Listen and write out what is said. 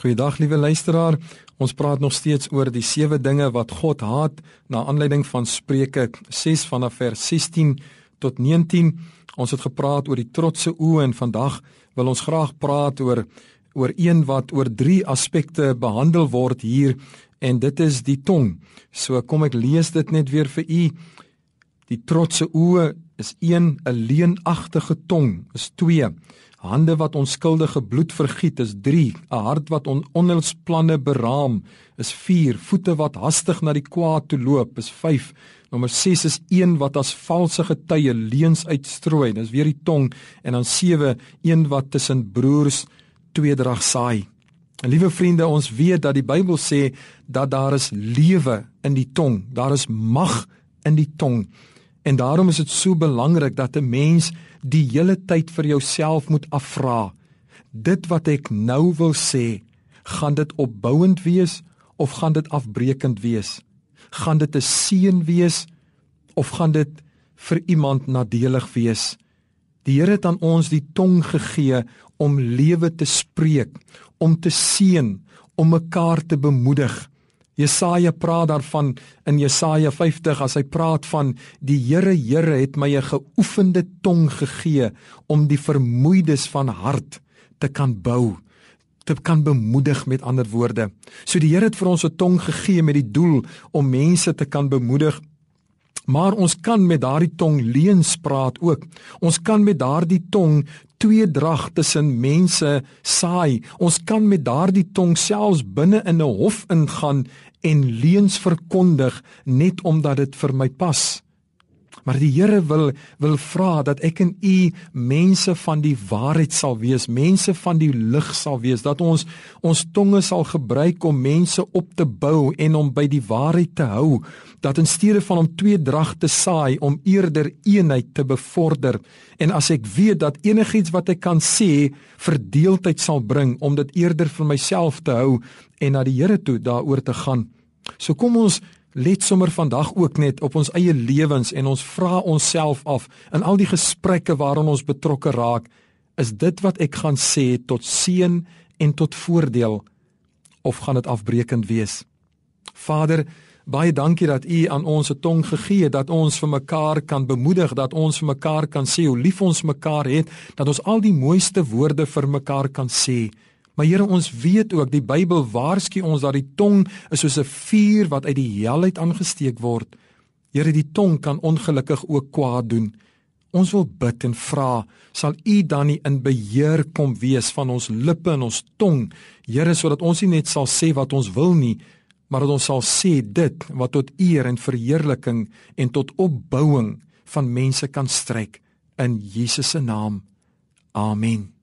Goeiedag liewe luisteraar. Ons praat nog steeds oor die sewe dinge wat God haat na aanleiding van Spreuke 6 vanaf vers 16 tot 19. Ons het gepraat oor die trotse oë en vandag wil ons graag praat oor oor een wat oor drie aspekte behandel word hier en dit is die tong. So kom ek lees dit net weer vir u. Die trotse oë is 1 'n leenagtige tong is 2 hande wat onskuldige bloed vergiet is 3 'n hart wat on onheilsplanne beraam is 4 voete wat hastig na die kwaad toe loop is 5 nommer 6 is een wat as valse getuie leuns uitstrooi. Dis weer die tong. En dan 7 een wat tussen broers tweedrag saai. En liewe vriende ons weet dat die Bybel sê dat daar is lewe in die tong. Daar is mag in die tong En daarom is dit so belangrik dat 'n mens die hele tyd vir jouself moet afvra. Dit wat ek nou wil sê, gaan dit opbouend wees of gaan dit afbreekend wees? Gaan dit 'n seën wees of gaan dit vir iemand nadelig wees? Die Here het aan ons die tong gegee om lewe te spreek, om te seën, om mekaar te bemoedig. Jesaja praat daarvan in Jesaja 50 as hy praat van die Here Here het my 'n geoefende tong gegee om die vermoeides van hart te kan bou te kan bemoedig met ander woorde. So die Here het vir ons 'n tong gegee met die doel om mense te kan bemoedig. Maar ons kan met daardie tong leuns praat ook. Ons kan met daardie tong tweedrag tussen mense saai. Ons kan met daardie tong selfs binne in 'n hof ingaan en leuns verkondig net omdat dit vir my pas. Maar die Here wil wil vra dat ek en u mense van die waarheid sal wees, mense van die lig sal wees, dat ons ons tonge sal gebruik om mense op te bou en om by die waarheid te hou, dat in steede van om twee drag te saai om eerder eenheid te bevorder. En as ek weet dat enigiets wat ek kan sê verdeeldheid sal bring om dit eerder vir myself te hou en na die Here toe daaroor te gaan. So kom ons let sommer vandag ook net op ons eie lewens en ons vra onsself af in al die gesprekke waarin ons betrokke raak, is dit wat ek gaan sê tot seën en tot voordeel of gaan dit afbreekend wees? Vader, baie dankie dat U aan ons 'n tong gegee het dat ons vir mekaar kan bemoedig, dat ons vir mekaar kan sê hoe lief ons mekaar het, dat ons al die mooiste woorde vir mekaar kan sê. Maar Here, ons weet ook die Bybel waarsku ons dat die tong is soos 'n vuur wat uit die hel uit aangesteek word. Here, die tong kan ongelukkig ook kwaad doen. Ons wil bid en vra, sal U dan nie in beheer kom wees van ons lippe en ons tong, Here, sodat ons nie net sal sê wat ons wil nie, maar dat ons sal sê dit wat tot eer en verheerliking en tot opbouing van mense kan strek in Jesus se naam. Amen.